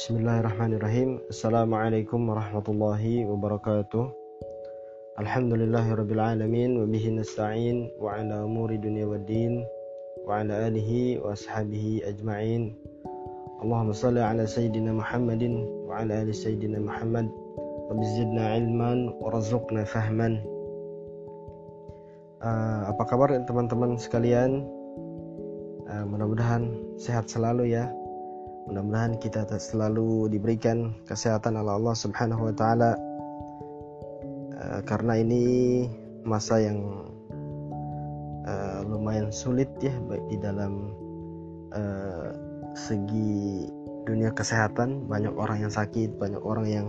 Bismillahirrahmanirrahim. Assalamualaikum warahmatullahi wabarakatuh. Alhamdulillahirrabbilalamin Wabihi nasta'in Wa ala umuri dunia wa Wa ala alihi wa ashabihi ajma'in. Allahumma salli ala Sayyidina Muhammadin Wa ala ali Sayyidina Muhammad. Rabbi zidna ilman Wa fahman. Uh, Apa kabar teman-teman sekalian? Uh, Mudah-mudahan sehat selalu ya Mudah-mudahan kita selalu diberikan kesehatan oleh Allah Subhanahu wa taala. Uh, karena ini masa yang uh, lumayan sulit ya baik di dalam uh, segi dunia kesehatan, banyak orang yang sakit, banyak orang yang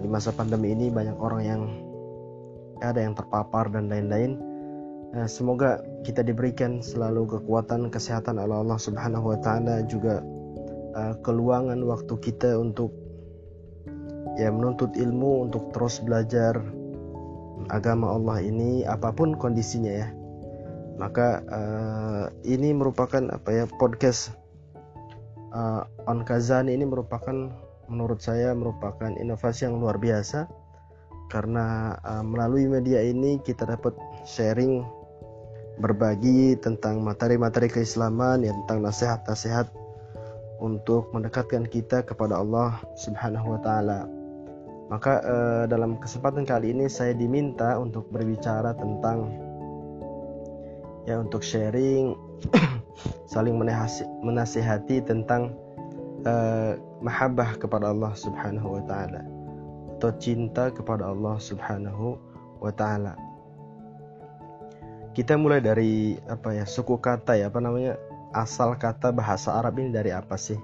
di masa pandemi ini banyak orang yang ada yang terpapar dan lain-lain. Uh, semoga kita diberikan selalu kekuatan kesehatan oleh Allah Subhanahu wa taala juga uh, keluangan waktu kita untuk ya menuntut ilmu untuk terus belajar agama Allah ini apa pun kondisinya ya. Maka uh, ini merupakan apa ya podcast uh, on Kazan ini merupakan menurut saya merupakan inovasi yang luar biasa. Karena uh, melalui media ini kita dapat sharing berbagi tentang materi-materi keislaman ya tentang nasihat-nasihat untuk mendekatkan kita kepada Allah Subhanahu wa taala. Maka eh, dalam kesempatan kali ini saya diminta untuk berbicara tentang ya untuk sharing saling menasihati tentang eh, mahabbah kepada Allah Subhanahu wa taala atau cinta kepada Allah Subhanahu wa taala. Kita mulai dari apa ya suku kata ya apa namanya asal kata bahasa Arab ini dari apa sih?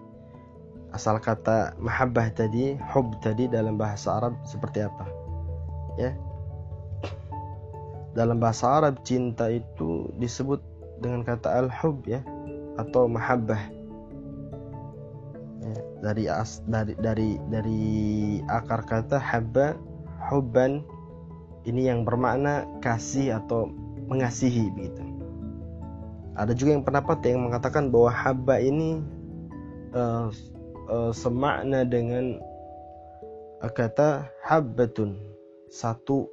Asal kata mahabbah tadi, hub tadi dalam bahasa Arab seperti apa? Ya. Dalam bahasa Arab cinta itu disebut dengan kata al-hub ya atau mahabbah. Ya, dari as dari dari dari akar kata habba hubban ini yang bermakna kasih atau mengasihi begitu ada juga yang pendapat yang mengatakan bahwa haba ini uh, uh, semakna dengan kata habbatun. Satu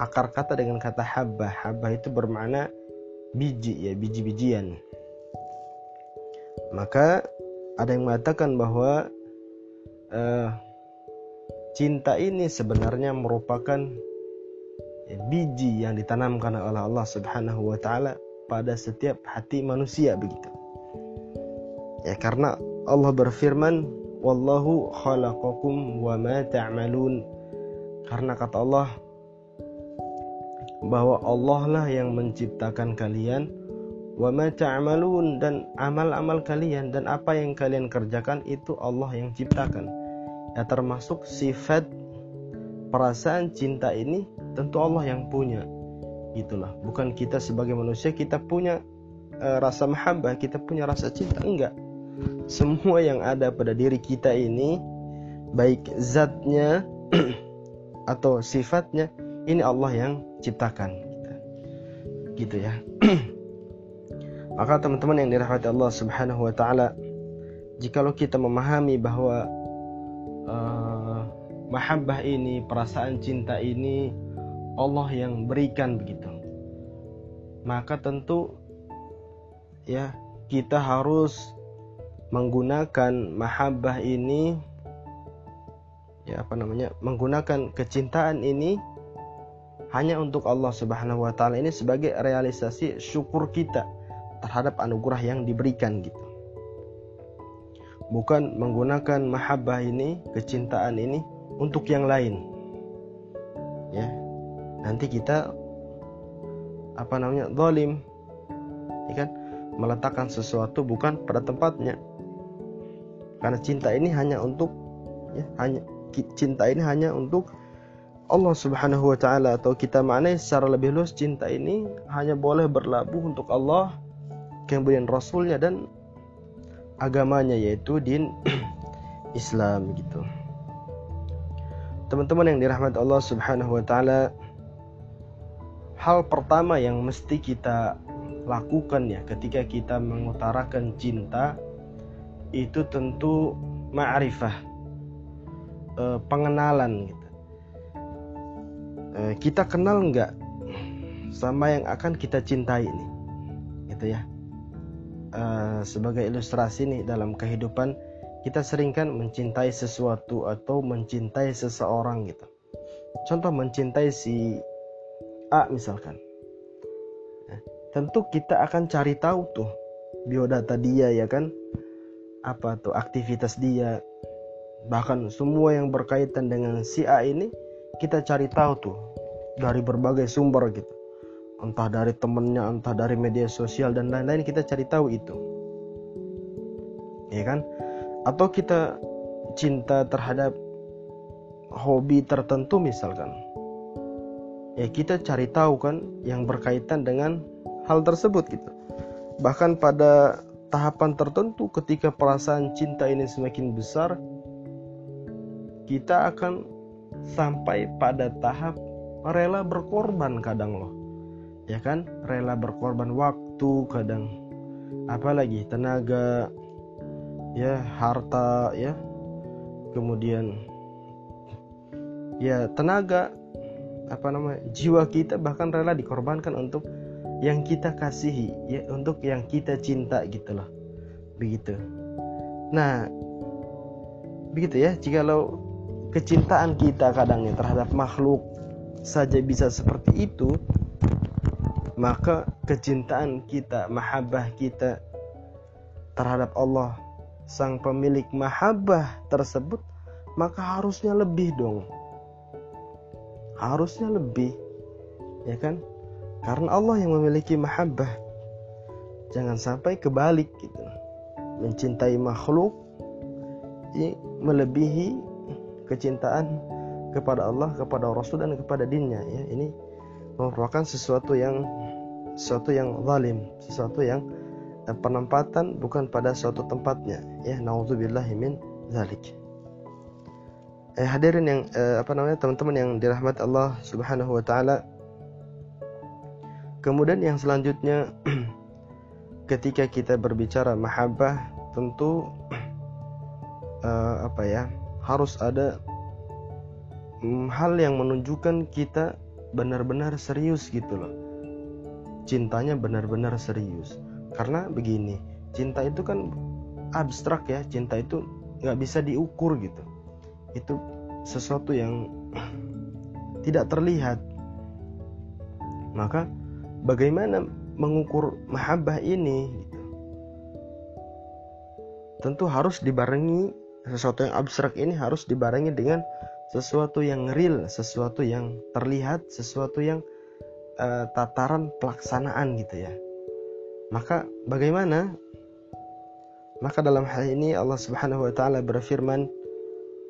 akar kata dengan kata habba habba itu bermakna biji ya biji-bijian. Maka ada yang mengatakan bahwa uh, cinta ini sebenarnya merupakan ya, biji yang ditanamkan oleh Allah Subhanahu wa taala pada setiap hati manusia begitu. Ya karena Allah berfirman wallahu khalaqakum wa ma ta'malun karena kata Allah bahwa Allah lah yang menciptakan kalian wa ma ta'malun dan amal-amal kalian dan apa yang kalian kerjakan itu Allah yang ciptakan. Ya termasuk sifat perasaan cinta ini tentu Allah yang punya itulah bukan kita sebagai manusia kita punya uh, rasa mahabbah kita punya rasa cinta. Enggak. Semua yang ada pada diri kita ini baik zatnya atau sifatnya ini Allah yang ciptakan gitu ya. Maka teman-teman yang dirahmati Allah Subhanahu wa taala jikalau kita memahami bahwa uh, mahabbah ini perasaan cinta ini Allah yang berikan begitu maka tentu ya kita harus menggunakan mahabbah ini ya apa namanya menggunakan kecintaan ini hanya untuk Allah Subhanahu wa taala ini sebagai realisasi syukur kita terhadap anugerah yang diberikan gitu. Bukan menggunakan mahabbah ini, kecintaan ini untuk yang lain. Ya, nanti kita apa namanya zalim. Ya kan? Meletakkan sesuatu bukan pada tempatnya. Karena cinta ini hanya untuk ya hanya cinta ini hanya untuk Allah Subhanahu wa taala. Atau kita maknai secara lebih luas cinta ini hanya boleh berlabuh untuk Allah kemudian rasulnya dan agamanya yaitu din Islam gitu. Teman-teman yang dirahmati Allah Subhanahu wa taala, hal pertama yang mesti kita lakukan ya ketika kita mengutarakan cinta itu tentu ma'rifah uh, pengenalan gitu. Uh, kita kenal nggak sama yang akan kita cintai ini? Gitu ya. Uh, sebagai ilustrasi nih dalam kehidupan kita sering kan mencintai sesuatu atau mencintai seseorang gitu. Contoh mencintai si A misalkan. Ya, tentu kita akan cari tahu tuh biodata dia ya kan? Apa tuh aktivitas dia? Bahkan semua yang berkaitan dengan si A ini kita cari tahu tuh dari berbagai sumber gitu. Entah dari temennya entah dari media sosial dan lain-lain kita cari tahu itu. Ya kan? Atau kita cinta terhadap hobi tertentu misalkan ya kita cari tahu kan yang berkaitan dengan hal tersebut gitu. Bahkan pada tahapan tertentu ketika perasaan cinta ini semakin besar kita akan sampai pada tahap rela berkorban kadang loh. Ya kan? Rela berkorban waktu kadang. Apalagi tenaga ya harta ya. Kemudian ya tenaga apa namanya jiwa kita bahkan rela dikorbankan untuk yang kita kasihi ya untuk yang kita cinta gitu loh. Begitu. Nah begitu ya jikalau kecintaan kita kadangnya terhadap makhluk saja bisa seperti itu maka kecintaan kita, mahabbah kita terhadap Allah sang pemilik mahabbah tersebut maka harusnya lebih dong harusnya lebih ya kan karena Allah yang memiliki mahabbah jangan sampai kebalik gitu mencintai makhluk melebihi kecintaan kepada Allah kepada Rasul dan kepada dinnya ya ini merupakan sesuatu yang sesuatu yang zalim, sesuatu yang eh, penempatan bukan pada suatu tempatnya. Ya, naudzubillah min zalik. Eh, hadirin yang eh, apa namanya teman-teman yang dirahmati Allah Subhanahu wa taala. Kemudian yang selanjutnya ketika kita berbicara mahabbah tentu eh, apa ya harus ada mm, hal yang menunjukkan kita benar-benar serius gitu loh. Cintanya benar-benar serius. Karena begini cinta itu kan abstrak ya cinta itu nggak bisa diukur gitu itu sesuatu yang tidak terlihat maka bagaimana mengukur mahabbah ini tentu harus dibarengi sesuatu yang abstrak ini harus dibarengi dengan sesuatu yang real, sesuatu yang terlihat, sesuatu yang uh, tataran pelaksanaan gitu ya. Maka bagaimana? Maka dalam hal ini Allah Subhanahu wa taala berfirman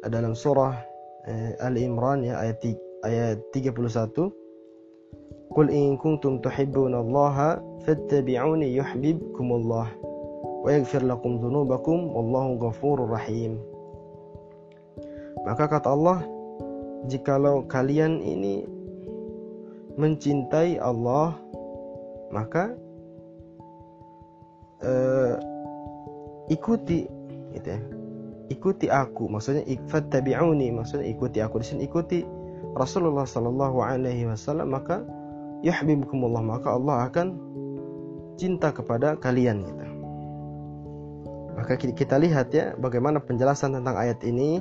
dalam surah uh, Ali Imran ya ayat ayat 31 Qul in kuntum Allah fattabi'uni yuhibbukumullah wa yaghfir lakum dhunubakum wallahu ghafurur rahim. Maka kata Allah, jikalau kalian ini mencintai Allah maka uh, ikuti gitu ya ikuti aku. Maksudnya fattabi'uni. Maksudnya ikuti aku. Di sini ikuti Rasulullah sallallahu alaihi wasallam maka yahibbukumullah maka Allah akan cinta kepada kalian gitu. Maka kita lihat ya bagaimana penjelasan tentang ayat ini.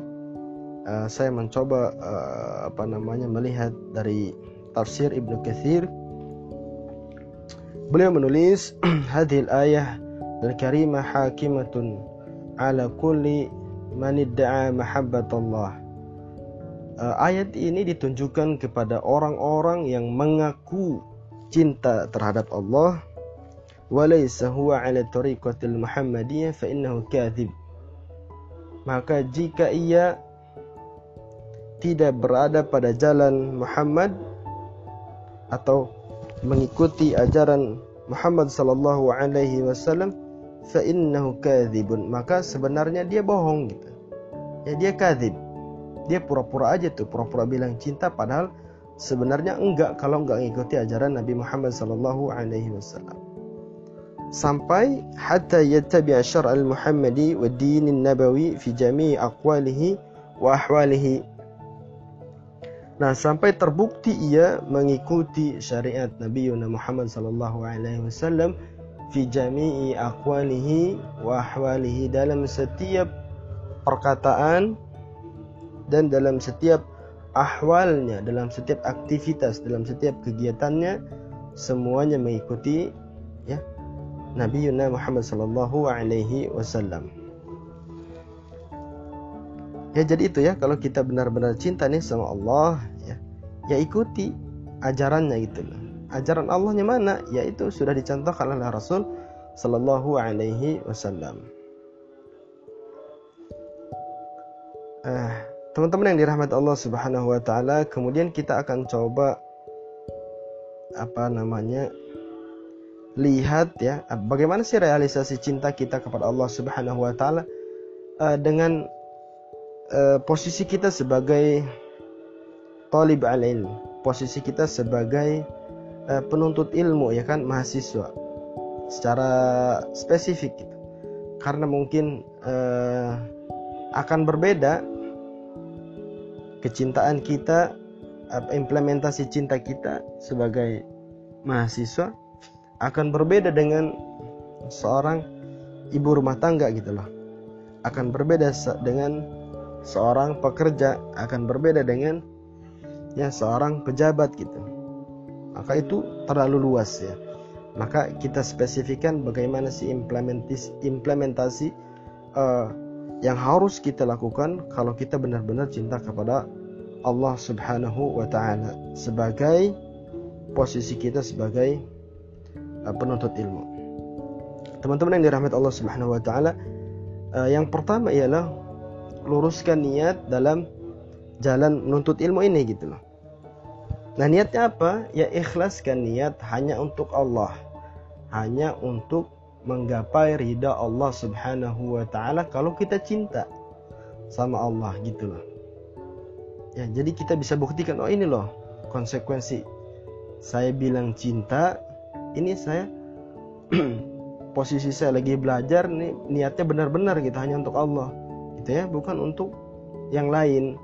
Uh, saya mencoba uh, apa namanya melihat dari tafsir Ibnu Katsir. Beliau menulis hadhil ayah al-karimah hakimatun ala kulli man idda'a mahabbatullah. Uh, ayat ini ditunjukkan kepada orang-orang yang mengaku cinta terhadap Allah. Walaysa huwa ala tariqatil muhammadiyah fa innahu maka jika ia tidak berada pada jalan Muhammad atau mengikuti ajaran Muhammad sallallahu alaihi wasallam fa innahu kadzibun maka sebenarnya dia bohong gitu. Ya dia kadzib. Dia pura-pura aja tuh pura-pura bilang cinta padahal sebenarnya enggak kalau enggak mengikuti ajaran Nabi Muhammad sallallahu alaihi wasallam. Sampai hatta yattabi'a syar' al-Muhammadi wa din nabawi fi jami'i aqwalihi wa ahwalihi. Nah, sampai terbukti ia mengikuti syariat Nabi Muhammad sallallahu alaihi wasallam fi jami'i aqwalihi wa ahwalihi dalam setiap perkataan dan dalam setiap ahwalnya, dalam setiap aktivitas, dalam setiap kegiatannya semuanya mengikuti ya Nabi Muhammad sallallahu alaihi wasallam. Ya jadi itu ya kalau kita benar-benar cinta nih sama Allah ya ya ikuti ajarannya gitu loh. Ajaran Allahnya mana? Yaitu sudah dicontohkan oleh Rasul sallallahu alaihi wasallam. Eh, teman-teman yang dirahmati Allah Subhanahu wa taala, kemudian kita akan coba apa namanya? lihat ya bagaimana sih realisasi cinta kita kepada Allah Subhanahu wa taala uh, dengan uh, posisi kita sebagai talib al-ilm, posisi kita sebagai uh, penuntut ilmu ya kan mahasiswa. Secara spesifik gitu. Karena mungkin uh, akan berbeda kecintaan kita implementasi cinta kita sebagai mahasiswa akan berbeda dengan seorang ibu rumah tangga gitu loh. Akan berbeda dengan seorang pekerja akan berbeda dengan ya seorang pejabat gitu maka itu terlalu luas ya maka kita spesifikkan bagaimana sih implementasi implementasi uh, yang harus kita lakukan kalau kita benar-benar cinta kepada Allah Subhanahu wa taala sebagai posisi kita sebagai uh, penuntut ilmu. Teman-teman yang dirahmati Allah Subhanahu wa taala, uh, yang pertama ialah luruskan niat dalam jalan menuntut ilmu ini gitu loh. Nah, niatnya apa? Ya ikhlaskan niat hanya untuk Allah. Hanya untuk menggapai ridha Allah Subhanahu wa taala kalau kita cinta sama Allah gitu loh. Ya, jadi kita bisa buktikan oh ini loh konsekuensi saya bilang cinta, ini saya posisi saya lagi belajar nih niatnya benar-benar gitu hanya untuk Allah. Gitu ya, bukan untuk yang lain.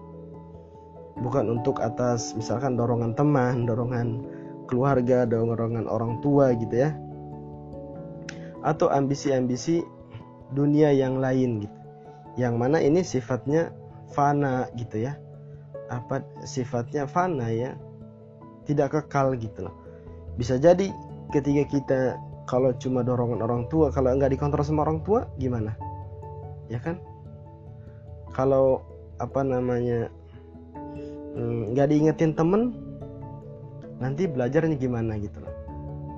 Bukan untuk atas misalkan dorongan teman, dorongan keluarga, dorongan orang tua gitu ya atau ambisi-ambisi dunia yang lain gitu. Yang mana ini sifatnya fana gitu ya. Apa sifatnya fana ya? Tidak kekal gitu loh. Bisa jadi ketika kita kalau cuma dorongan orang tua, kalau nggak dikontrol sama orang tua gimana? Ya kan? Kalau apa namanya hmm, nggak diingetin temen nanti belajarnya gimana gitu loh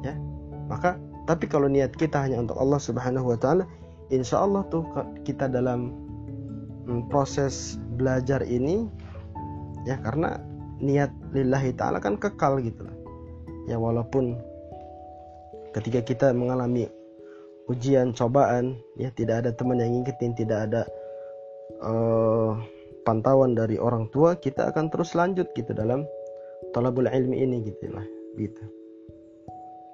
ya maka tapi kalau niat kita hanya untuk Allah Subhanahu wa taala, insya Allah tuh kita dalam mm, proses belajar ini ya karena niat lillahi taala kan kekal gitu lah. Ya walaupun ketika kita mengalami ujian, cobaan, ya tidak ada teman yang ngingetin, tidak ada uh, pantauan dari orang tua, kita akan terus lanjut gitu dalam talabul ilmi ini gitu lah, gitu.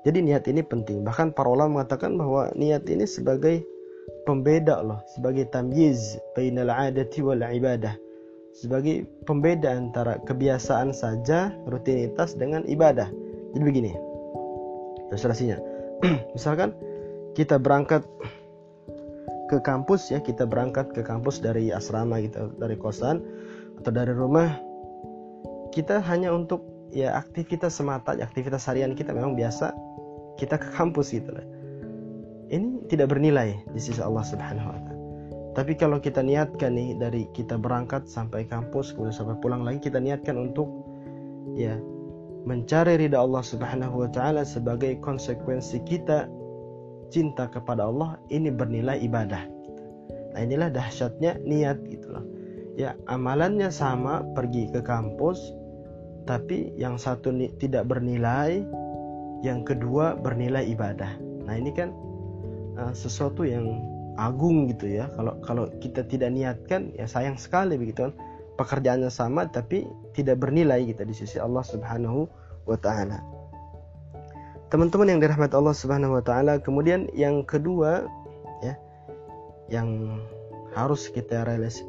Jadi niat ini penting. Bahkan para ulama mengatakan bahwa niat ini sebagai pembeda loh, sebagai tamyiz bainal adati wal ibadah. Sebagai pembeda antara kebiasaan saja, rutinitas dengan ibadah. Jadi begini. Ilustrasinya. Misalkan kita berangkat ke kampus ya, kita berangkat ke kampus dari asrama gitu, dari kosan atau dari rumah. Kita hanya untuk ya aktivitas semata, aktivitas harian kita memang biasa kita ke kampus gitu lah. Ini tidak bernilai di sisi Allah Subhanahu wa taala. Tapi kalau kita niatkan nih dari kita berangkat sampai kampus kemudian sampai pulang lagi kita niatkan untuk ya mencari ridha Allah Subhanahu wa taala sebagai konsekuensi kita cinta kepada Allah ini bernilai ibadah. Nah, inilah dahsyatnya niat gitu loh. Ya, amalannya sama pergi ke kampus tapi yang satu tidak bernilai yang kedua bernilai ibadah nah ini kan uh, sesuatu yang agung gitu ya kalau kalau kita tidak niatkan ya sayang sekali begitu kan pekerjaannya sama tapi tidak bernilai gitu di sisi Allah Subhanahu wa taala teman-teman yang dirahmati Allah Subhanahu wa taala kemudian yang kedua ya yang harus kita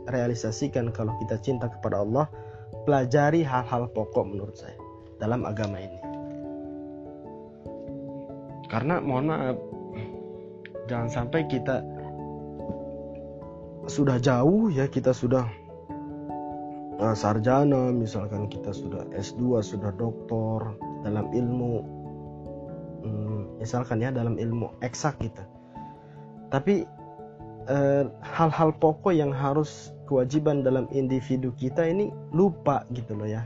realisasikan kalau kita cinta kepada Allah pelajari hal-hal pokok menurut saya dalam agama ini. Karena mohon maaf jangan sampai kita sudah jauh ya kita sudah uh, sarjana misalkan kita sudah S2 sudah doktor dalam ilmu misalkan ya dalam ilmu eksak gitu. Tapi eh, hal-hal eh, pokok yang harus kewajiban dalam individu kita ini lupa gitu loh ya.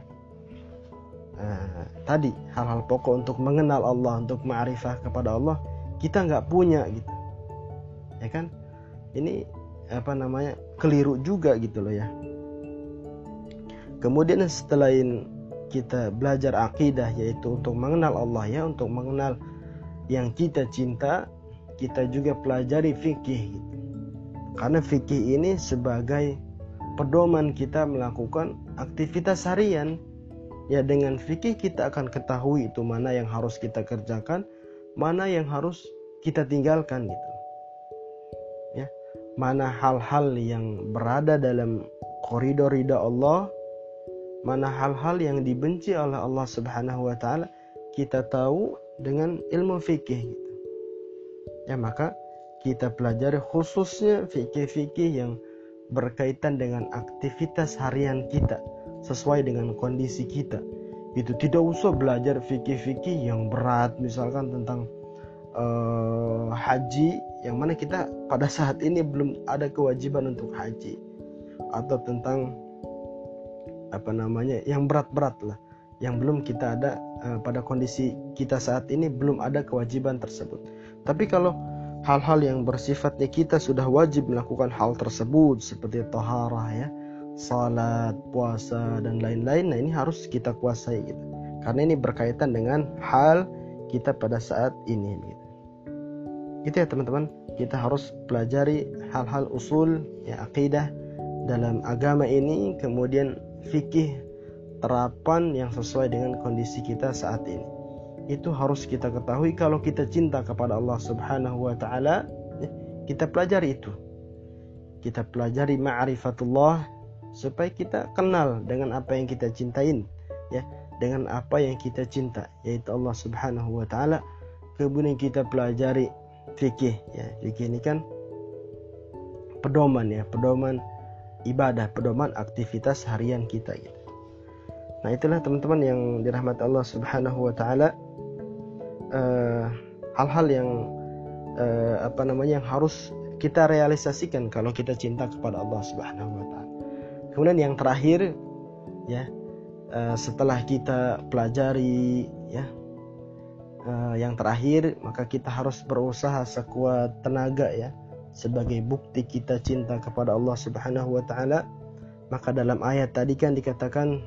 Eh, tadi hal-hal pokok untuk mengenal Allah untuk ma'rifah kepada Allah kita nggak punya gitu. Ya kan? Ini apa namanya keliru juga gitu loh ya. Kemudian setelah kita belajar akidah yaitu untuk mengenal Allah ya untuk mengenal yang kita cinta kita juga pelajari fikih gitu. karena fikih ini sebagai pedoman kita melakukan aktivitas harian ya dengan fikih kita akan ketahui itu mana yang harus kita kerjakan mana yang harus kita tinggalkan gitu ya mana hal-hal yang berada dalam koridor ridha Allah mana hal-hal yang dibenci oleh Allah Subhanahu wa taala kita tahu dengan ilmu fikih gitu. Ya maka kita pelajari khususnya fikih-fikih yang berkaitan dengan aktivitas harian kita sesuai dengan kondisi kita. Itu tidak usah belajar fikih-fikih yang berat misalkan tentang uh, haji yang mana kita pada saat ini belum ada kewajiban untuk haji atau tentang apa namanya yang berat-berat lah yang belum kita ada uh, pada kondisi kita saat ini belum ada kewajiban tersebut. Tapi kalau hal-hal yang bersifatnya kita sudah wajib melakukan hal tersebut seperti toharah ya, salat, puasa dan lain-lain, nah ini harus kita kuasai gitu. Karena ini berkaitan dengan hal kita pada saat ini gitu. Itu ya teman-teman, kita harus pelajari hal-hal usul ya akidah dalam agama ini, kemudian fikih terapan yang sesuai dengan kondisi kita saat ini. Itu harus kita ketahui kalau kita cinta kepada Allah Subhanahu wa taala, ya, kita pelajari itu. Kita pelajari ma'rifatullah supaya kita kenal dengan apa yang kita cintain, ya, dengan apa yang kita cinta, yaitu Allah Subhanahu wa taala. Kemudian kita pelajari fikih, ya. Fikih ini kan pedoman ya, pedoman ibadah, pedoman aktivitas harian kita gitu. Nah itulah teman-teman yang dirahmati Allah Subhanahu Wa Taala uh, hal-hal yang uh, apa namanya yang harus kita realisasikan kalau kita cinta kepada Allah Subhanahu Wa Taala. Kemudian yang terakhir ya uh, setelah kita pelajari ya uh, yang terakhir maka kita harus berusaha sekuat tenaga ya sebagai bukti kita cinta kepada Allah Subhanahu wa taala maka dalam ayat tadi kan dikatakan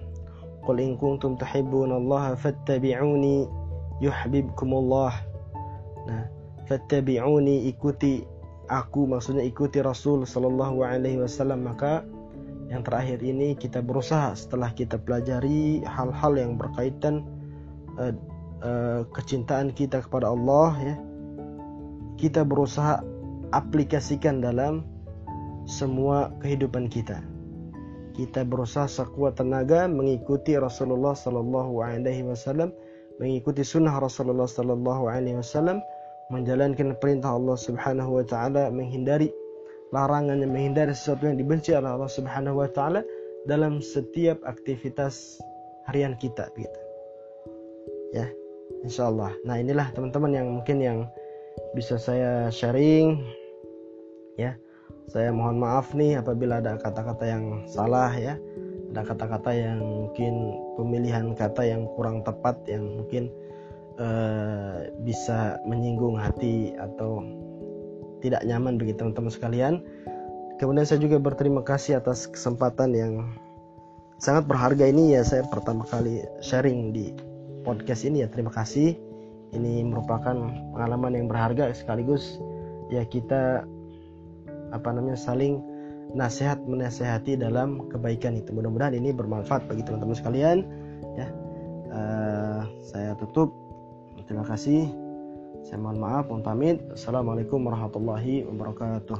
Qul in kuntum tuhibbunallaha fattabi'uni yuhibbukumullah. Nah, fattabi'uni ikuti aku maksudnya ikuti Rasul sallallahu alaihi wasallam. Maka yang terakhir ini kita berusaha setelah kita pelajari hal-hal yang berkaitan uh, uh, kecintaan kita kepada Allah ya. Kita berusaha aplikasikan dalam semua kehidupan kita kita berusaha sekuat tenaga mengikuti Rasulullah Sallallahu Alaihi Wasallam, mengikuti sunnah Rasulullah Sallallahu Alaihi Wasallam, menjalankan perintah Allah Subhanahu Wa Taala, menghindari larangan yang menghindari sesuatu yang dibenci oleh Allah Subhanahu Wa Taala dalam setiap aktivitas harian kita, gitu. Ya, Insya Allah. Nah inilah teman-teman yang mungkin yang bisa saya sharing, ya saya mohon maaf nih apabila ada kata-kata yang salah ya. Ada kata-kata yang mungkin pemilihan kata yang kurang tepat yang mungkin uh, bisa menyinggung hati atau tidak nyaman bagi teman-teman sekalian. Kemudian saya juga berterima kasih atas kesempatan yang sangat berharga ini ya saya pertama kali sharing di podcast ini ya terima kasih. Ini merupakan pengalaman yang berharga sekaligus ya kita apa namanya saling nasihat menasehati dalam kebaikan itu mudah-mudahan ini bermanfaat bagi teman-teman sekalian ya uh, saya tutup terima kasih. Saya mohon maaf, mohon pamit. Assalamualaikum warahmatullahi wabarakatuh.